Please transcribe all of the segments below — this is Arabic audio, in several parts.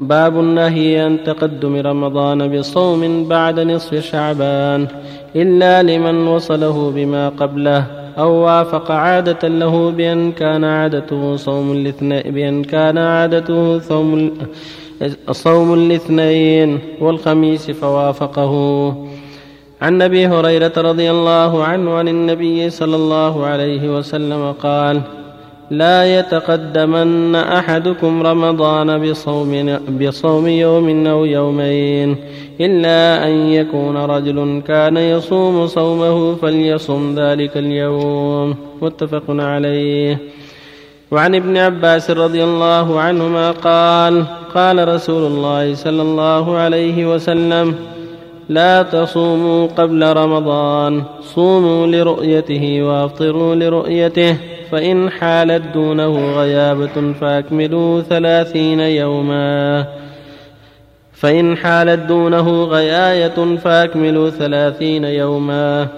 باب النهي عن تقدم رمضان بصوم بعد نصف شعبان إلا لمن وصله بما قبله أو وافق عادة له بأن كان عادته صوم الاثنين بأن كان عادته صوم صوم الاثنين والخميس فوافقه. عن أبي هريرة رضي الله عنه عن النبي صلى الله عليه وسلم قال لا يتقدمن أحدكم رمضان بصوم بصوم يوم أو يومين إلا أن يكون رجل كان يصوم صومه فليصم ذلك اليوم. متفق عليه. وعن ابن عباس رضي الله عنهما قال قال رسول الله صلى الله عليه وسلم لا تصوموا قبل رمضان صوموا لرؤيته وافطروا لرؤيته. فإن حالت دونه غيابة فأكملوا ثلاثين يوما. فإن حالت دونه غياية فأكملوا ثلاثين يوما.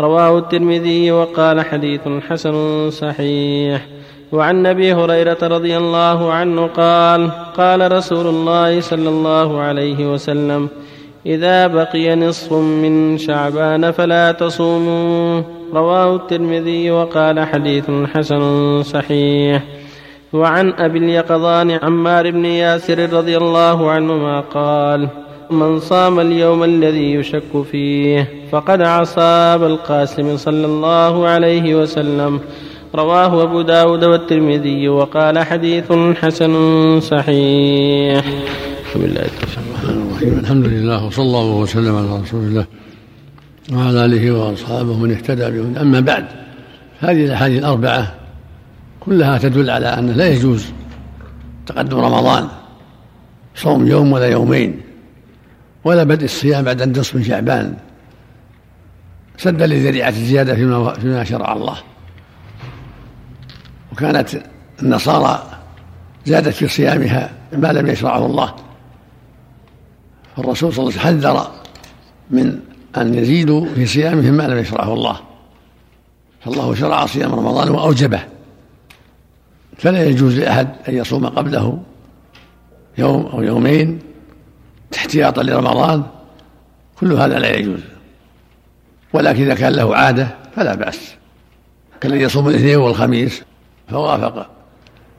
رواه الترمذي وقال حديث حسن صحيح. وعن أبي هريرة رضي الله عنه قال قال رسول الله صلى الله عليه وسلم إذا بقي نصف من شعبان فلا تصوموا. رواه الترمذي وقال حديث حسن صحيح. وعن أبي اليقظان عمار بن ياسر رضي الله عنهما قال من صام اليوم الذي يشك فيه فقد عصى ابا القاسم صلى الله عليه وسلم رواه أبو داود والترمذي وقال حديث حسن صحيح. بسم الله الرحمن الحمد لله وصلى الله وسلم على رسول الله. وعلى آله وأصحابه من اهتدى بهم أما بعد هذه الأحاديث الأربعة كلها تدل على أنه لا يجوز تقدم رمضان صوم يوم ولا يومين ولا بدء الصيام بعد النصف من شعبان. سدا لذريعة الزيادة فيما, فيما شرع الله. وكانت النصارى زادت في صيامها ما لم يشرعه الله. فالرسول صلى الله عليه وسلم حذر من أن يزيدوا في صيامهم ما لم يشرعه الله. فالله شرع صيام رمضان وأوجبه. فلا يجوز لأحد أن يصوم قبله يوم أو يومين احتياطا لرمضان. كل هذا لا يجوز. ولكن إذا كان له عادة فلا بأس. كالذي يصوم الاثنين والخميس فوافق.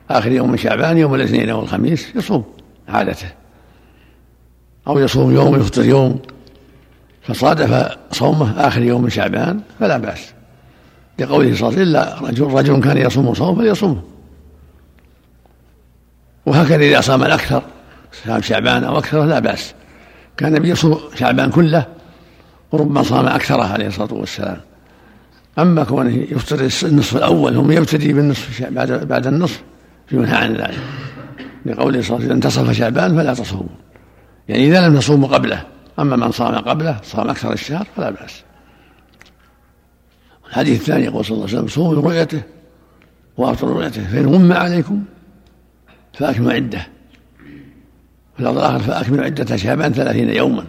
آخر يوم من شعبان يوم الاثنين أو الخميس يصوم عادته. أو يصوم يوم ويفطر يوم. فصادف صومه آخر يوم من شعبان فلا بأس. لقوله صلى الله عليه وسلم إلا رجل, رجل كان يصوم صوم فليصومه وهكذا إذا صام الأكثر صام شعبان أو أكثر لا بأس. كان النبي يصوم شعبان كله وربما صام أكثره عليه الصلاة والسلام. أما كونه يفطر النصف الأول هم يبتدي بالنصف بعد بعد النصف ينهى عن ذلك. لقوله صلى الله عليه وسلم انتصف شعبان فلا تصوموا. يعني إذا لم تصوموا قبله أما من صام قبله صام أكثر الشهر فلا بأس. الحديث الثاني يقول صلى الله عليه وسلم صوموا لرؤيته وأفطروا رؤيته فإن غم عليكم فأكملوا عدة. في الأرض الآخر فأكملوا عدة شعبان ثلاثين يوما.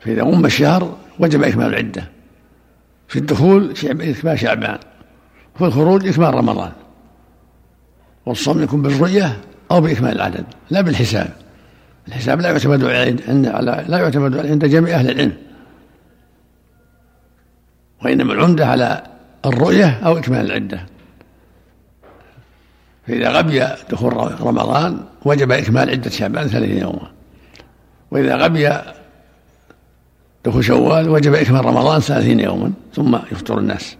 فإذا غم الشهر وجب إكمال العدة في الدخول إكمال شعبان وفي الخروج إكمال رمضان. والصوم يكون بالرؤية أو بإكمال العدد لا بالحساب. الحساب لا يعتمد عند لا يعتمد عند جميع أهل العلم. وإنما العمدة على الرؤية أو إكمال العدة. فإذا غبي دخول رمضان وجب إكمال عدة شعبان ثلاثين يوما. وإذا غبي دخول شوال وجب إكمال رمضان ثلاثين يوما. ثم يفطر الناس.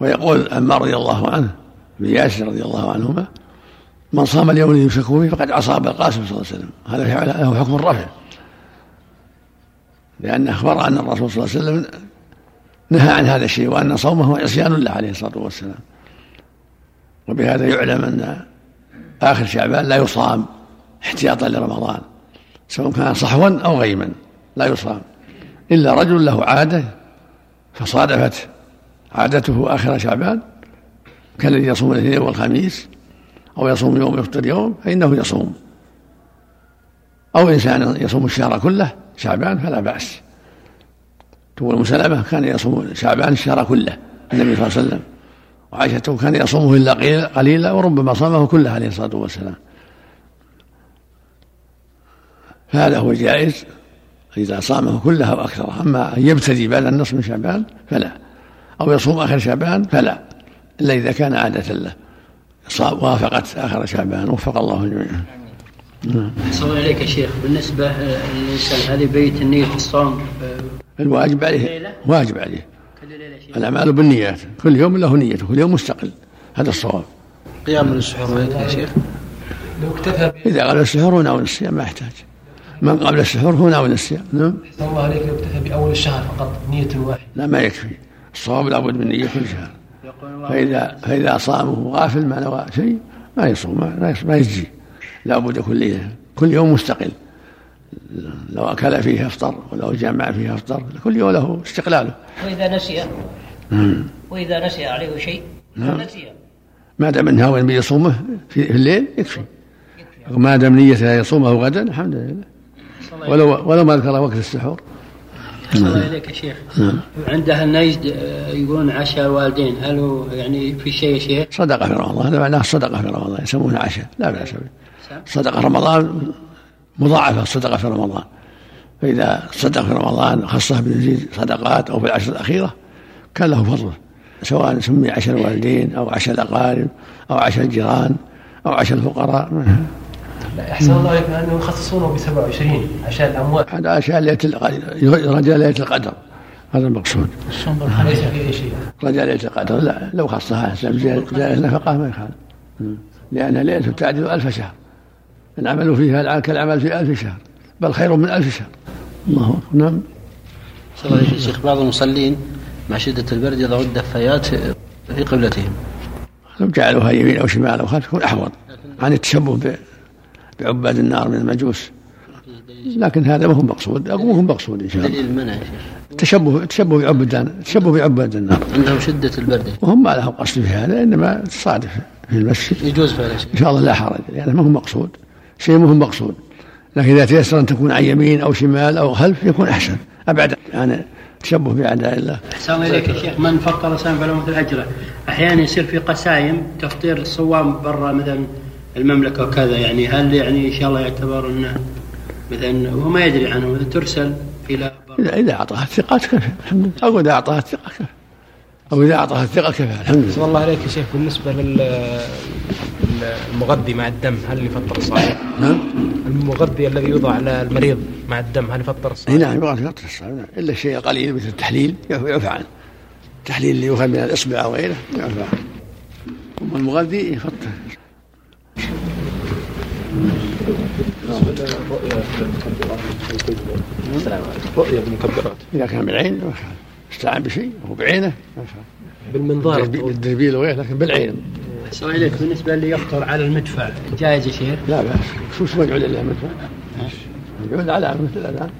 ويقول عمار رضي الله عنه بن ياسر رضي الله عنهما من صام اليوم الذي يشك فيه فقد عصى ابا القاسم صلى الله عليه وسلم. هذا له حكم الرفع. لأن أخبر أن الرسول صلى الله عليه وسلم نهى عن هذا الشيء وأن صومه عصيان له عليه الصلاة والسلام. وبهذا يعلم أن آخر شعبان لا يصام احتياطا لرمضان سواء كان صحوا أو غيما لا يصام. إلا رجل له عادة فصادفت عادته آخر شعبان كالذي يصوم الاثنين والخميس أو يصوم يوم ويفطر يوم فإنه يصوم. أو إنسان يصوم الشهر كله شعبان فلا بأس. تقول أم سلمة كان يصوم شعبان الشهر كله النبي صلى الله عليه وسلم. وعائشة كان يصومه إلا قليلا وربما صامه كله عليه الصلاة والسلام. فهذا هو الجائز. إذا صامه كلها وأكثر أما أن يبتدي بعد النصف من شعبان فلا. أو يصوم آخر شعبان فلا. إلا إذا كان عادة له. وافقت آخر شعبان وفق الله الجميع نعم. عليك يا شيخ. بالنسبة للإنسان هذه بيت النية الصوم الواجب عليه واجب عليه. الأعمال بالنيات. كل يوم له نيته كل يوم مستقل. هذا الصواب. قيام السحور يا شيخ. لو اكتفى إذا قبل السحور هو ناول الصيام ما يحتاج. من قبل السحور هو ناول الصيام نعم الله عليك لو اكتفى بأول الشهر فقط نية واحدة لا ما يكفي. الصواب لابد من نية كل شهر. فإذا فإذا صامه غافل ما نوى شيء ما يصوم ما, ما يجزي. لابد كل كل يوم مستقل. لو أكل فيه أفطر ولو جمع فيه أفطر كل يوم له استقلاله. وإذا نسي. وإذا نسي عليه شيء نعم. نسي. ما دام انها وين بيصومه في الليل يكفي. ما دام نيته يصومه غدا الحمد لله. ولو ولو ما ذكر وقت السحور. نعم. إليك يا شيخ. نعم. عند أهل نجد آه، يقولون عشاء الوالدين هل هو يعني في شيء شيء؟ صدقة في رمضان. هذا معناه صدقة في رمضان. يسمونه عشاء لا بأس به صدقة رمضان مضاعفة الصدقة في رمضان. فإذا صدق في رمضان خصه بيزيد صدقات أو في العشر الأخيرة كان له فضله سواء سمي عشاء الوالدين أو عشاء الأقارب أو عشاء الجيران أو عشاء الفقراء لا أحسن الله إليك أنه يخصصونه ب 27 عشاء الأموات هذا عشاء ليلة القدر رجاء ليلة القدر. هذا المقصود. ليس في أي شيء. رجاء ليلة القدر لا لو خصها زائد نفقة ما يخالف. لأنها ليلة تعدل ألف شهر. العمل فيها كالعمل في ألف شهر بل خير من ألف شهر. الله أكبر. نعم. صلى الله عليه شيخ بعض المصلين مع شدة البرد يضعوا الدفايات في قبلتهم. لو جعلوها يمين أو شمال أو خلف يكون أحوط عن التشبه بعباد النار من المجوس. لكن هذا ما هو مقصود. أقول ما هو مقصود إن شاء الله. دليل المنع يا شيخ. التشبه التشبه بعباد التشبه بعباد النار. عندهم شدة البرد. وهم ما لهم قصد في هذا إنما تصادف في المسجد. يجوز فعلا إن شاء الله لا حرج. لأنه ما هو مقصود. شيء ما هو مقصود. لكن إذا تيسر أن تكون عن يمين أو شمال أو خلف يكون أحسن. أبعد. يعني تشبه بأعداء الله. أحسن إليك يا شيخ. من فطر صائم فله مثل أجره، أحيانا يصير في قسايم تفطير الصوام برا مثلا. المملكة وكذا يعني هل يعني إن شاء الله يعتبر أنه مثلا هو ما يدري عنه ترسل إلى إذا إذا أعطاها الثقة كفى الحمد لله أو إذا أعطاها الثقة كفى أو إذا أعطاها الثقة كفى الحمد لله. الله عليك يا شيخ بالنسبة للمغذي مع الدم هل يفطر الصائم؟ نعم المغذي الذي يوضع على المريض مع الدم هل يفطر الصائم؟ نعم يفطر الصائم. إلا الشيء القليل مثل التحليل يعفى عنه التحليل اللي يؤخذ من الإصبع أو غيره يعفى عنه أما المغذي يفطر رؤية المكبرات إذا كان بالعين استعان بشيء وهو بعينه. بالمنظار بالدربيل وغيره لكن بالعين. أحسن إليك بالنسبة اللي يفطر على المدفع جائز يا شيخ؟ لا بأس. شو يدعو لله مدفع؟ يدعو على مثل الأذان